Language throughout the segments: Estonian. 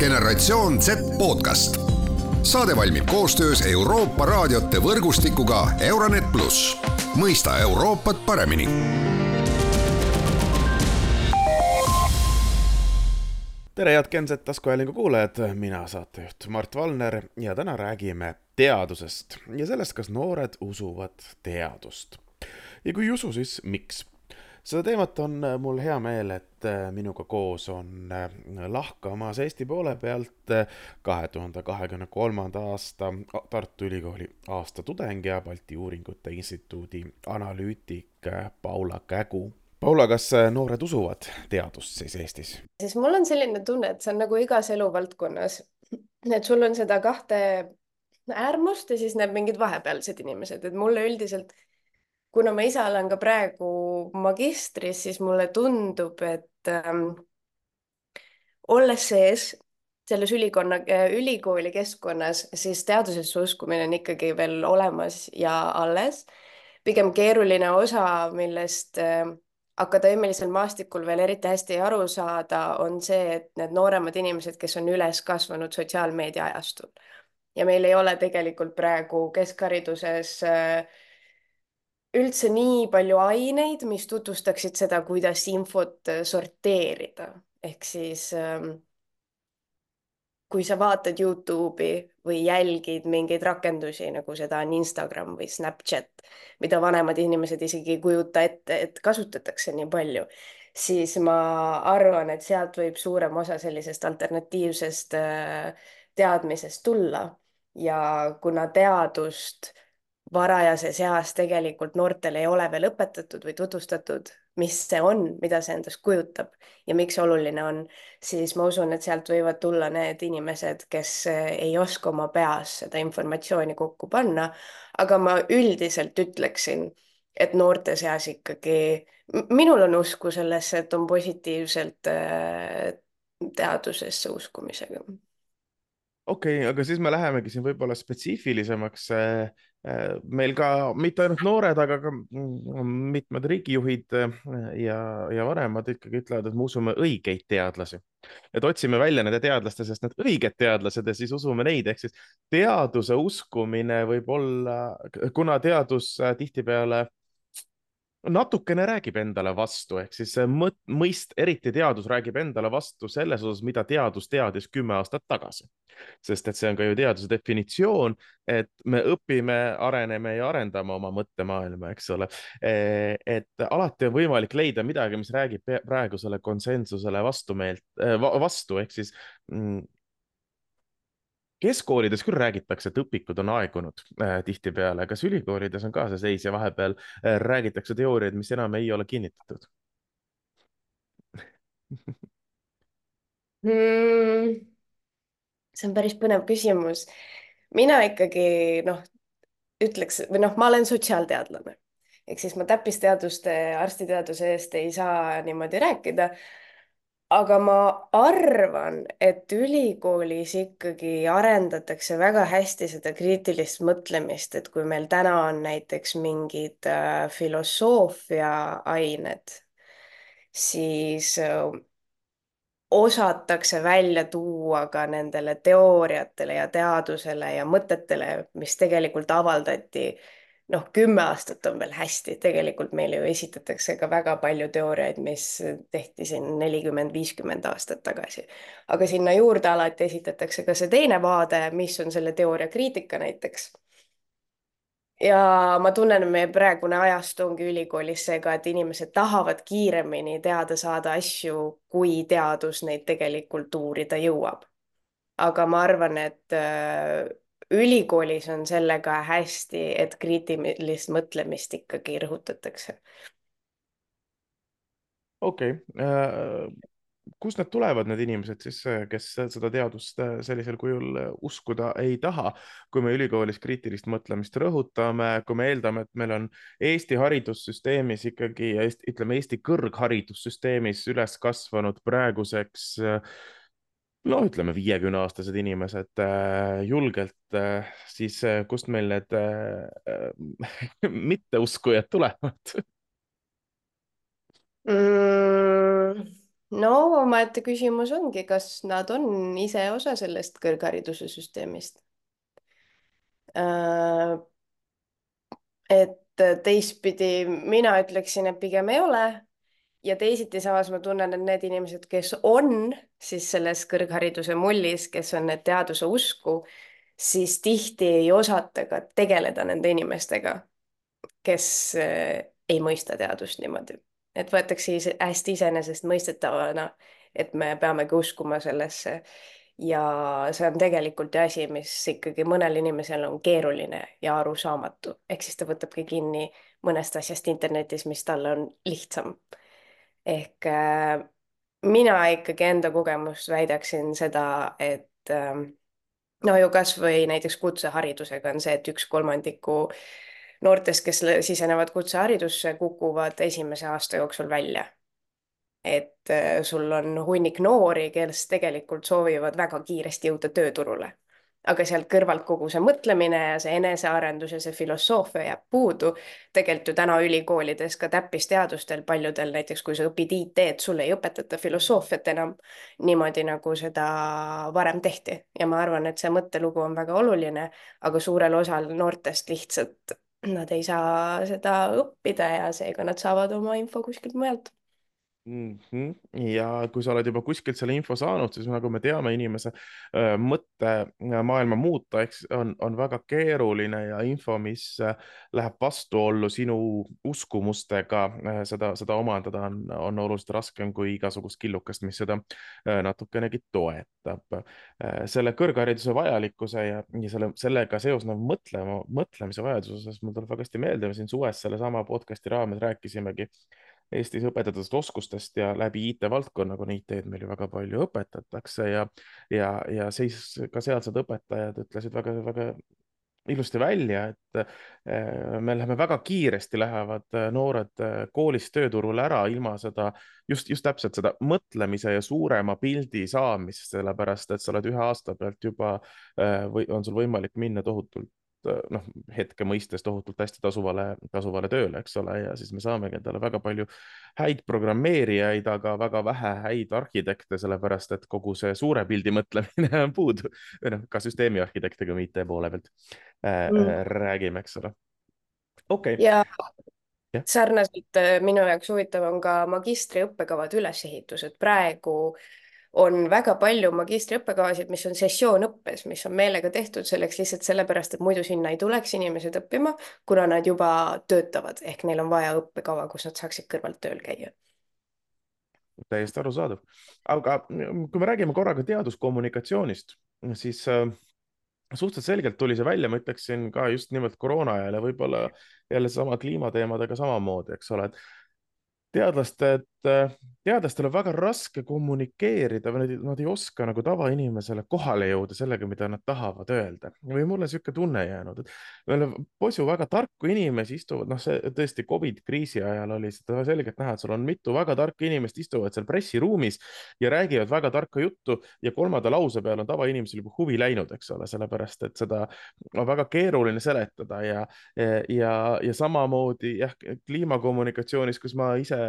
generatsioon Z podcast. saade valmib koostöös Euroopa raadiote võrgustikuga Euronet pluss, mõista Euroopat paremini tere, head Genset taskuhäälingu kuulajad, mina saatejuht Mart Valner ja täna räägime teadusest ja sellest, kas noored usuvad teadust. ja kui ei usu, siis miks? Seda teemat on äh, mul hea meel, et äh, minuga koos on äh, lahkamas Eesti poole pealt kahe tuhande kahekümne kolmanda aasta Tartu Ülikooli aastatudeng ja Balti Uuringute Instituudi analüütik Paula Kägu. Paula, kas noored usuvad teadust siis Eestis? siis mul on selline tunne, et see on nagu igas eluvaldkonnas, et sul on seda kahte äärmust ja siis need mingid vahepealsed inimesed, et mulle üldiselt kuna ma ise olen ka praegu magistris, siis mulle tundub, et ähm, olles sees selles ülikonna, ülikooli keskkonnas, siis teadusesse uskumine on ikkagi veel olemas ja alles. pigem keeruline osa, millest äh, akadeemilisel maastikul veel eriti hästi ei aru saada, on see, et need nooremad inimesed, kes on üles kasvanud sotsiaalmeedia ajastul ja meil ei ole tegelikult praegu keskhariduses äh, üldse nii palju aineid, mis tutvustaksid seda, kuidas infot äh, sorteerida. ehk siis ähm, kui sa vaatad Youtube'i või jälgid mingeid rakendusi, nagu seda on Instagram või Snapchat, mida vanemad inimesed isegi ei kujuta ette, et kasutatakse nii palju, siis ma arvan, et sealt võib suurem osa sellisest alternatiivsest äh, teadmisest tulla ja kuna teadust varajases eas tegelikult noortele ei ole veel õpetatud või tutvustatud, mis see on, mida see endast kujutab ja miks see oluline on, siis ma usun, et sealt võivad tulla need inimesed, kes ei oska oma peas seda informatsiooni kokku panna. aga ma üldiselt ütleksin, et noorte seas ikkagi, minul on usku sellesse, et on positiivselt äh, teadusesse uskumisega okei okay,, aga siis me lähemegi siin võib-olla spetsiifilisemaks äh, Äh, meil ka mitte ainult noored, aga ka mitmed riigijuhid äh, ja, ja vanemad ikkagi ütlevad, et me usume õigeid teadlasi. et otsime välja nende teadlaste seast need õiged teadlased ja siis usume neid, ehk siis teaduse uskumine võib olla, kuna teadus tihtipeale natukene räägib endale vastu, ehk siis mõist, eriti teadus räägib endale vastu selles osas, mida teadus teadis kümme aastat tagasi. sest et see on ka ju teaduse definitsioon, et me õpime, areneme ja arendame oma mõttemaailma, eks ole. E, et alati on võimalik leida midagi, mis räägib praegusele konsensusele vastumeelt, vastu, ehk siis mm, keskkoolides küll räägitakse, et õpikud on aegunud äh, tihtipeale, kas ülikoolides on ka see seis ja vahepeal äh, räägitakse teooriaid, mis enam ei ole kinnitatud hmm.? see on päris põnev küsimus. mina ikkagi noh, ütleks või noh, ma olen sotsiaalteadlane ehk siis ma täppisteaduste, arstiteaduse eest ei saa niimoodi rääkida aga ma arvan, et ülikoolis ikkagi arendatakse väga hästi seda kriitilist mõtlemist, et kui meil täna on näiteks mingid äh, filosoofia ained, siis äh, osatakse välja tuua ka nendele teooriatele ja teadusele ja mõtetele, mis tegelikult avaldati noh, kümme aastat on veel hästi, tegelikult meile ju esitatakse ka väga palju teooriaid, mis tehti siin nelikümmend, viiskümmend aastat tagasi. aga sinna juurde alati esitatakse ka see teine vaade, mis on selle teooria kriitika näiteks. ja ma tunnen, meie praegune ajastu ongi ülikoolis seega, et inimesed tahavad kiiremini teada saada asju, kui teadus neid tegelikult uurida jõuab. aga ma arvan, et ülikoolis on sellega hästi, et kriitilist mõtlemist ikkagi rõhutatakse. okei okay. äh,, kust need tulevad, need inimesed siis, kes seda teadust sellisel kujul uskuda ei taha, kui me ülikoolis kriitilist mõtlemist rõhutame, kui me eeldame, et meil on Eesti haridussüsteemis ikkagi, ütleme Eesti kõrgharidussüsteemis üles kasvanud praeguseks äh, no ütleme, viiekümneaastased inimesed äh, julgelt äh,, siis äh, kust meil need äh, mitteuskujad tulevad mm,? no omaette küsimus ongi, kas nad on ise osa sellest kõrghariduse süsteemist. Äh, et teistpidi mina ütleksin, et pigem ei ole ja teisiti samas ma tunnen, et need inimesed, kes on siis selles kõrghariduse mullis, kes on need teaduse usku, siis tihti ei osata ka tegeleda nende inimestega, kes eh, ei mõista teadust niimoodi, et võetakse hästi iseenesestmõistetavana, et me peamegi uskuma sellesse. ja see on tegelikult ju asi, mis ikkagi mõnel inimesel on keeruline ja arusaamatu, ehk siis ta võtabki kinni mõnest asjast internetis, mis talle on lihtsam ehk äh, mina ikkagi enda kogemust väidaksin seda, et äh, no ju kasvõi näiteks kutseharidusega on see, et üks kolmandiku noortest, kes sisenevad kutseharidusse, kukuvad esimese aasta jooksul välja. et äh, sul on hunnik noori, kes tegelikult soovivad väga kiiresti jõuda tööturule aga sealt kõrvalt kogu see mõtlemine ja see enesearendus ja see filosoofia jääb puudu. tegelikult ju täna ülikoolides ka täppisteadustel paljudel näiteks, kui sa õpid IT-d, sulle ei õpetata filosoofiat enam niimoodi, nagu seda varem tehti ja ma arvan, et see mõttelugu on väga oluline, aga suurel osal noortest lihtsalt nad ei saa seda õppida ja seega nad saavad oma info kuskilt mujalt mm. -hmm. ja kui sa oled juba kuskilt selle info saanud, siis nagu me teame, inimese äh, mõttemaailma muuta, eks on, on väga keeruline ja info, mis äh, läheb vastuollu sinu uskumustega äh,, seda, seda omandada on, on oluliselt raskem kui igasugust killukest, mis seda äh, natukenegi toetab äh,. selle kõrghariduse vajalikkuse ja, ja selle, sellega seosnev mõtlema, mõtlemise vajaduses mul tuleb väga hästi meelde, me siin suves sellesama podcast'i raames rääkisimegi Eestis õpetatud oskustest ja läbi IT-valdkonna, kuna IT-d meil ju väga palju õpetatakse ja, ja, ja siis ka sealsed õpetajad ütlesid väga-väga ilusti välja, et eh, me läheme väga kiiresti, lähevad eh, noored eh, koolist tööturule ära ilma seda just, just täpselt seda mõtlemise ja suurema pildi saamist, sellepärast et sa oled ühe aasta pealt juba või on sul võimalik minna tohutult noh, hetke mõistes tohutult hästi tasuvale, tasuvale tööle, eks ole, ja siis me saamegi endale väga palju häid programmeerijaid, aga väga vähe häid arhitekte, sellepärast et kogu see suure pildi mõtlemine on puudu või noh, ka süsteemi arhitekte, kui me IT poole pealt äh, mm. räägime, eks ole. okei okay.. ja Ja. sarnaselt äh, minu jaoks huvitav on ka magistri õppekavade ülesehitus, et praegu äh, on väga palju magistriõppekavasid, mis on sessioonõppes, mis on meelega tehtud selleks lihtsalt sellepärast, et muidu sinna ei tuleks inimesed õppima, kuna nad juba töötavad, ehk neil on vaja õppekava, kus nad saaksid kõrvalt tööl käia. täiesti arusaadav, aga kui me räägime korraga teaduskommunikatsioonist, siis äh, suhteliselt selgelt tuli see välja, ma ütleksin ka just nimelt koroona ajal ja võib-olla jälle sama kliimateemadega samamoodi, eks ole, et teadlaste, et teadlastel on väga raske kommunikeerida või nad, nad ei oska nagu tavainimesele kohale jõuda sellega, mida nad tahavad öelda. Või mulle niisugune tunne jäänud, et meil on posu väga tarku inimesi istuvad, noh, see tõesti Covid kriisi ajal oli seda selgelt näha, et sul on mitu väga tarka inimest istuvad seal pressiruumis ja räägivad väga tarka juttu ja kolmanda lause peale on tavainimesel juba huvi läinud, eks ole, sellepärast et seda on väga keeruline seletada ja, ja, ja samamoodi jah, kliimakommunikatsioonis, kus ma ise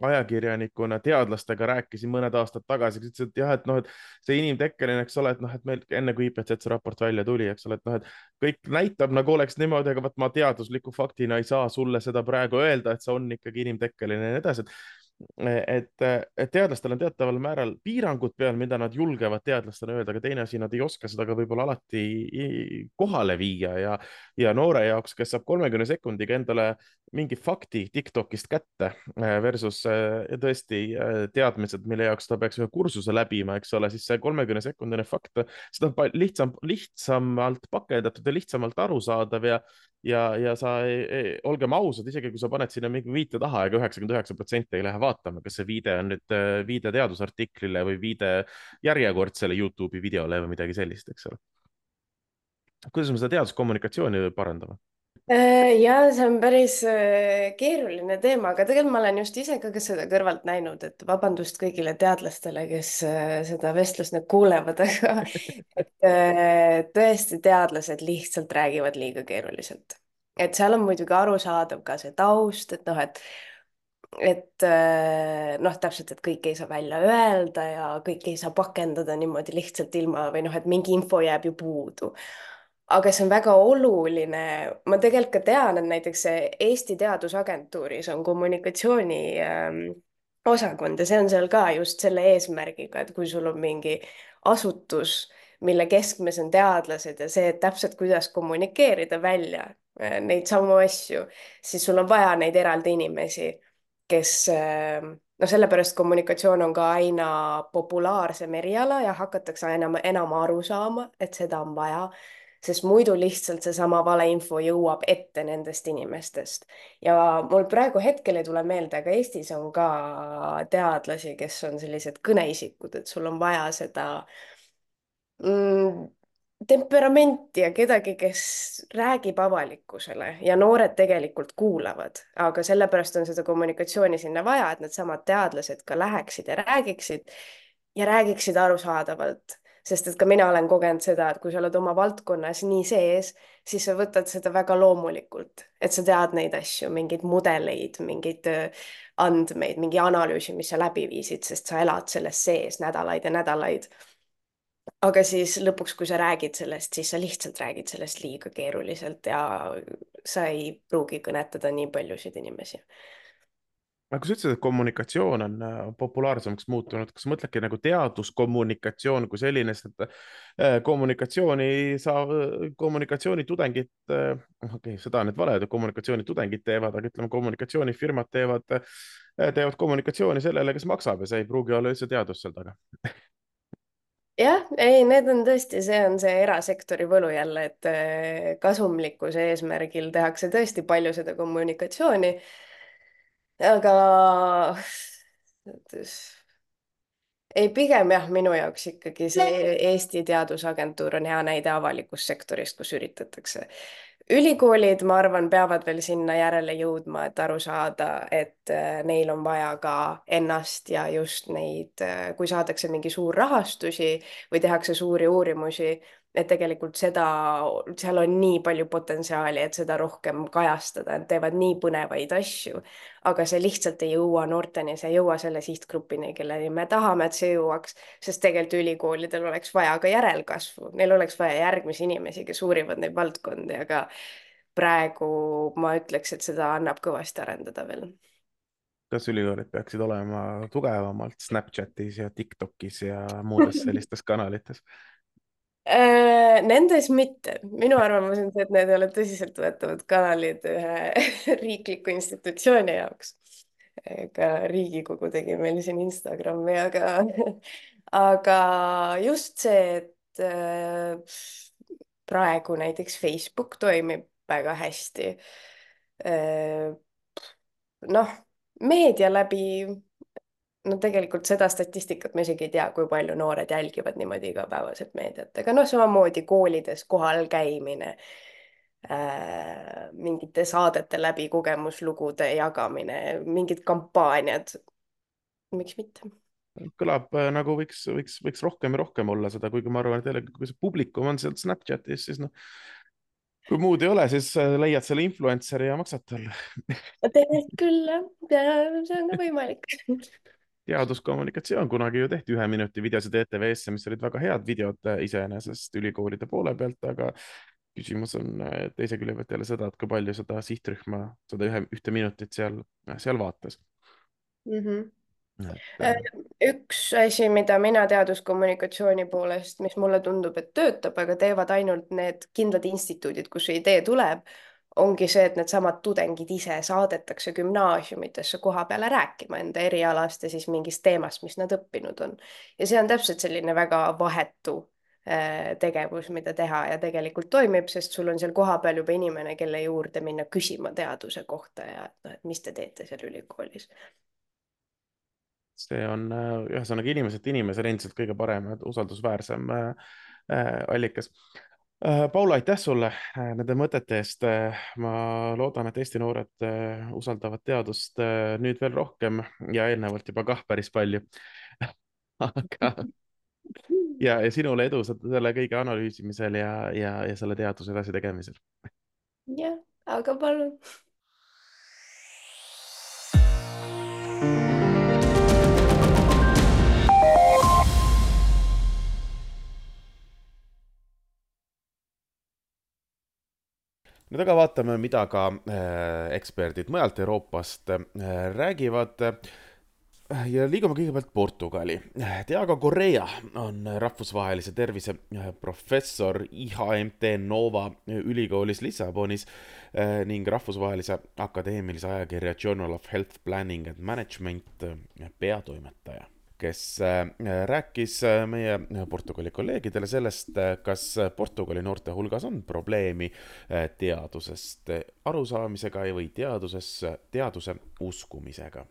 ajakirjanikuna teadlastega rääkisin mõned aastad tagasi, kes ütlesid, et jah, et noh, et see inimtekkeline, eks ole, et noh, et meil enne kui IPCC raport välja tuli, eks ole, et noh, et kõik näitab nagu oleks niimoodi, aga vot ma teadusliku faktina ei saa sulle seda praegu öelda, et see on ikkagi inimtekkeline ja nii edasi, et et, et teadlastel on teataval määral piirangud peal, mida nad julgevad teadlastele öelda, aga teine asi, nad ei oska seda ka võib-olla alati kohale viia ja, ja noore jaoks, kes saab kolmekümne sekundiga endale mingi fakti Tiktokist kätte versus tõesti teadmised, mille jaoks ta peaks ühe kursuse läbima, eks ole, siis see kolmekümne sekundine fakt, seda on lihtsam, lihtsamalt pakendatud ja lihtsamalt arusaadav ja ja, ja sa, olgem ausad, isegi kui sa paned sinna mingi viite taha, ega üheksakümmend üheksa protsenti ei lähe vaatama, kas see viide on nüüd äh, viide teadusartiklile või viide järjekordsele Youtube'i videole või midagi sellist, eks ole. kuidas me seda teaduskommunikatsiooni parandame? Äh, ja see on päris äh, keeruline teema, aga tegelikult ma olen just ise ka seda kõrvalt näinud, et vabandust kõigile teadlastele, kes seda vestlust nüüd kuulevad, aga et tõesti teadlased lihtsalt räägivad liiga keeruliselt. et seal on muidugi arusaadav ka see taust, et noh, et et äh, noh, täpselt, et kõike ei saa välja öelda ja kõike ei saa pakendada niimoodi lihtsalt ilma või noh, et mingi info jääb ju puudu. aga see on väga oluline, ma tegelikult ka tean, et näiteks Eesti Teadusagentuuris on kommunikatsiooni ähm, osakond ja see on seal ka just selle eesmärgiga, et kui sul on mingi asutus, mille keskmes on teadlased ja see, et täpselt kuidas kommunikeerida välja äh, neid samu asju, siis sul on vaja neid eraldi inimesi kes noh, sellepärast kommunikatsioon on ka aina populaarsem eriala ja hakatakse enam, enam aru saama, et seda on vaja, sest muidu lihtsalt seesama valeinfo jõuab ette nendest inimestest. ja mul praegu hetkel ei tule meelde, aga Eestis on ka teadlasi, kes on sellised kõneisikud, et sul on vaja seda mm, temperamenti ja kedagi, kes räägib avalikkusele ja noored tegelikult kuulavad, aga sellepärast on seda kommunikatsiooni sinna vaja, et needsamad teadlased ka läheksid ja räägiksid ja räägiksid arusaadavalt, sest et ka mina olen kogenud seda, et kui sa oled oma valdkonnas nii sees, siis sa võtad seda väga loomulikult, et sa tead neid asju, mingeid mudeleid, mingeid äh, andmeid, mingi analüüsi, mis sa läbi viisid, sest sa elad selles sees nädalaid ja nädalaid aga siis lõpuks, kui sa räägid sellest, siis sa lihtsalt räägid sellest liiga keeruliselt ja sa ei pruugi kõnetada nii paljusid inimesi. aga sa ütlesid, et kommunikatsioon on äh, populaarsemaks muutunud, kas mõtledki nagu teaduskommunikatsioon kui selline, sest äh, kommunikatsiooni saab, kommunikatsioonitudengid, äh, okei okay,, seda nüüd vale, et kommunikatsioonitudengid teevad, aga ütleme, kommunikatsioonifirmad teevad, teevad kommunikatsiooni sellele, kes maksab ja see ei pruugi olla üldse teadus seal taga jah, ei, need on tõesti, see on see erasektori võlu jälle, et äh, kasumlikkuse eesmärgil tehakse tõesti palju seda kommunikatsiooni. aga ei, pigem jah, minu jaoks ikkagi see Eesti Teadusagentuur on hea näide avalikust sektorist, kus üritatakse ülikoolid, ma arvan, peavad veel sinna järele jõudma, et aru saada, et äh, neil on vaja ka ennast ja just neid, äh, kui saadakse mingi suur rahastusi või tehakse suuri uurimusi et tegelikult seda, seal on nii palju potentsiaali, et seda rohkem kajastada, et teevad nii põnevaid asju, aga see lihtsalt ei jõua noorteni, see ei jõua selle sihtgrupini, kelleni me tahame, et see jõuaks, sest tegelikult ülikoolidel oleks vaja ka järelkasvu, neil oleks vaja järgmisi inimesi, kes uurivad neid valdkondi, aga praegu ma ütleks, et seda annab kõvasti arendada veel kas ülikoolid peaksid olema tugevamalt Snapchatis ja Tiktokis ja muudes sellistes kanalites? Äh, nendes mitte, minu arvamus on see, et need ei ole tõsiseltvõetavad kanalid ühe riikliku institutsiooni jaoks. ka Riigikogu tegi meil siin Instagrami, aga, aga just see, et äh, praegu näiteks Facebook toimib väga hästi. Äh, noh, meedia läbi no tegelikult seda statistikat ma isegi ei tea, kui palju noored jälgivad niimoodi igapäevaselt meediat, aga noh, samamoodi koolides kohal käimine äh,, mingite saadete läbi kogemuslugude jagamine, mingid kampaaniad. miks mitte? kõlab äh, nagu võiks, võiks, võiks rohkem ja rohkem olla seda, kuigi ma arvan, et jällegi, kui see publikum on seal Snapchatis, siis noh, kui muud ei ole, siis äh, leiad selle influencer'i ja maksad talle tegelikult küll jah, see on ka võimalik teaduskommunikatsioon, kunagi ju tehti ühe minuti videosid ETV-sse, mis olid väga head videod äh, iseenesest ülikoolide poole pealt, aga küsimus on äh, teise külje pealt jälle seda, et kui palju seda sihtrühma, seda ühe, ühte minutit seal, seal vaatas mm. -hmm üks asi, mida mina teaduskommunikatsiooni poolest, mis mulle tundub, et töötab, aga teevad ainult need kindlad instituudid, kus see idee tuleb, ongi see, et needsamad tudengid ise saadetakse gümnaasiumitesse koha peale rääkima enda erialast ja siis mingist teemast, mis nad õppinud on. ja see on täpselt selline väga vahetu äh, tegevus, mida teha ja tegelikult toimib, sest sul on seal kohapeal juba inimene, kelle juurde minna küsima teaduse kohta ja noh, et mis te teete seal ülikoolis. see on äh, ühesõnaga inimeselt inimesele endiselt kõige parem, usaldusväärsem äh, allikas Äh, Paula, aitäh sulle äh, nende mõtete eest. Äh, ma loodan, et Eesti noored usaldavad teadust nüüd veel rohkem ja eelnevalt juba kah päris palju aga ja, ja sinule edu selle kõige analüüsimisel ja, ja, ja selle teaduse edasi tegemisel. jah, aga palun nüüd aga vaatame, mida ka eksperdid mujalt Euroopast räägivad ja liigume kõigepealt Portugali. Diego Correa on rahvusvahelise tervise professor IHMT Nova ülikoolis Lissabonis ning rahvusvahelise akadeemilise ajakirja Journal of Health Planning and Management peatoimetaja, kes eh, rääkis meie Portugali kolleegidele sellest, kas Portugali noorte hulgas on probleemi teadusest arusaamisega või teaduse uskumisega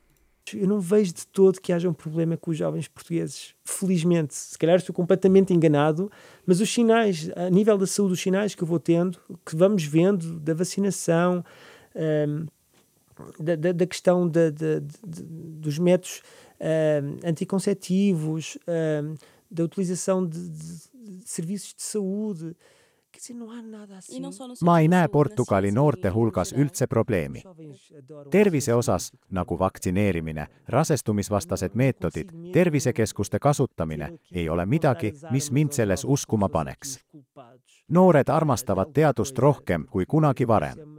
Eu não vejo de todo que haja um problema com os jovens portugueses. Felizmente, se calhar estou completamente enganado, mas os sinais, a nível da saúde, os sinais que eu vou tendo, que vamos vendo da vacinação, um, da, da, da, questão de, de, de, dos métodos um, anticonceptivos, um, da utilização de, serviços de saúde, ma ei näe Portugali noorte hulgas üldse probleemi. tervise osas, nagu vaktsineerimine, rasestumisvastased meetodid, tervisekeskuste kasutamine, ei ole midagi, mis mind selles uskuma paneks. noored armastavad teadust rohkem kui kunagi varem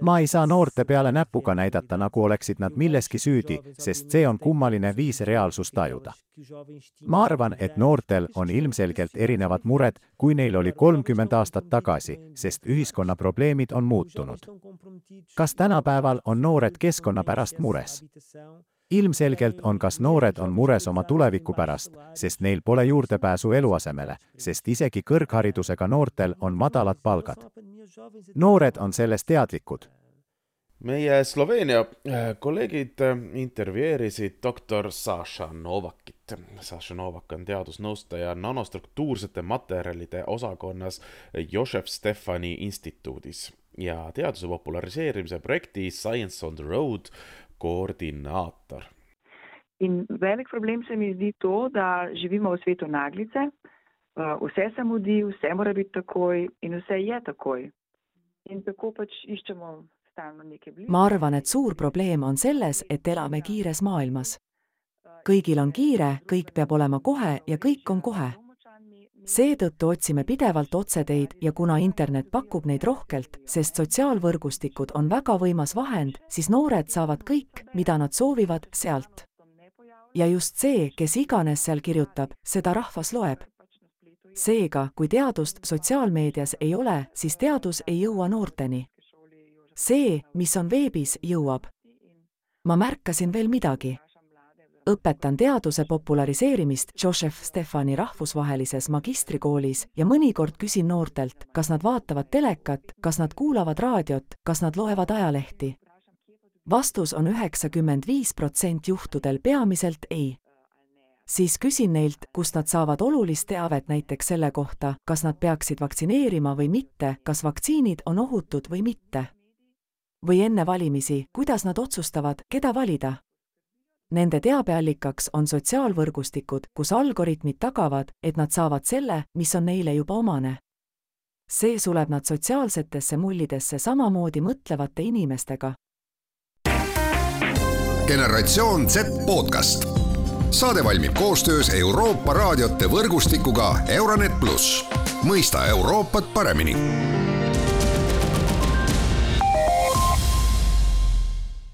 ma ei saa noorte peale näpuga näidata, nagu oleksid nad milleski süüdi, sest see on kummaline viis reaalsust tajuda. ma arvan, et noortel on ilmselgelt erinevad mured, kui neil oli kolmkümmend aastat tagasi, sest ühiskonna probleemid on muutunud. kas tänapäeval on noored keskkonna pärast mures? Ilmselgelt on kas noored on mures oma tuleviku pärast, sest neil pole juurdepääsu eluasemele, sest isegi kõrgharidusega noortel on madalad palgad. noored on sellest teadlikud. meie Sloveenia äh, kolleegid äh, intervjueerisid doktor Saša Novakit. Saša Novak on teadusnõustaja nanostruktuursete materjalide osakonnas Jožef Stefani instituudis ja teaduse populariseerimise projekti Science on the Road koordinator. In velik problem se mi zdi to, da živimo v svetu naglice, eh, vse se mudi, vse mora biti takoj in vse je takoj. In tako pač iščemo stalno neke bližnje. ma arvan, et suur probleem on selles, et elame kiires maailmas. kõigil on kiire, kõik peab olema kohe ja kõik on kohe seetõttu otsime pidevalt otseteid ja kuna internet pakub neid rohkelt, sest sotsiaalvõrgustikud on väga võimas vahend, siis noored saavad kõik, mida nad soovivad, sealt. ja just see, kes iganes seal kirjutab, seda rahvas loeb. seega, kui teadust sotsiaalmeedias ei ole, siis teadus ei jõua noorteni. see, mis on veebis, jõuab. ma märkasin veel midagi õpetan teaduse populariseerimist Joseph Stefani rahvusvahelises magistrikoolis ja mõnikord küsin noortelt, kas nad vaatavad telekat, kas nad kuulavad raadiot, kas nad loevad ajalehti. vastus on üheksakümmend viis protsent juhtudel peamiselt ei. siis küsin neilt, kust nad saavad olulist teavet näiteks selle kohta, kas nad peaksid vaktsineerima või mitte, kas vaktsiinid on ohutud või mitte. või enne valimisi, kuidas nad otsustavad, keda valida Nende teabeallikaks on sotsiaalvõrgustikud, kus algoritmid tagavad, et nad saavad selle, mis on neile juba omane. see suleb nad sotsiaalsetesse mullidesse samamoodi mõtlevate inimestega. generatsioon Z podcast. saade valmib koostöös Euroopa raadiote võrgustikuga Euronet pluss, mõista Euroopat paremini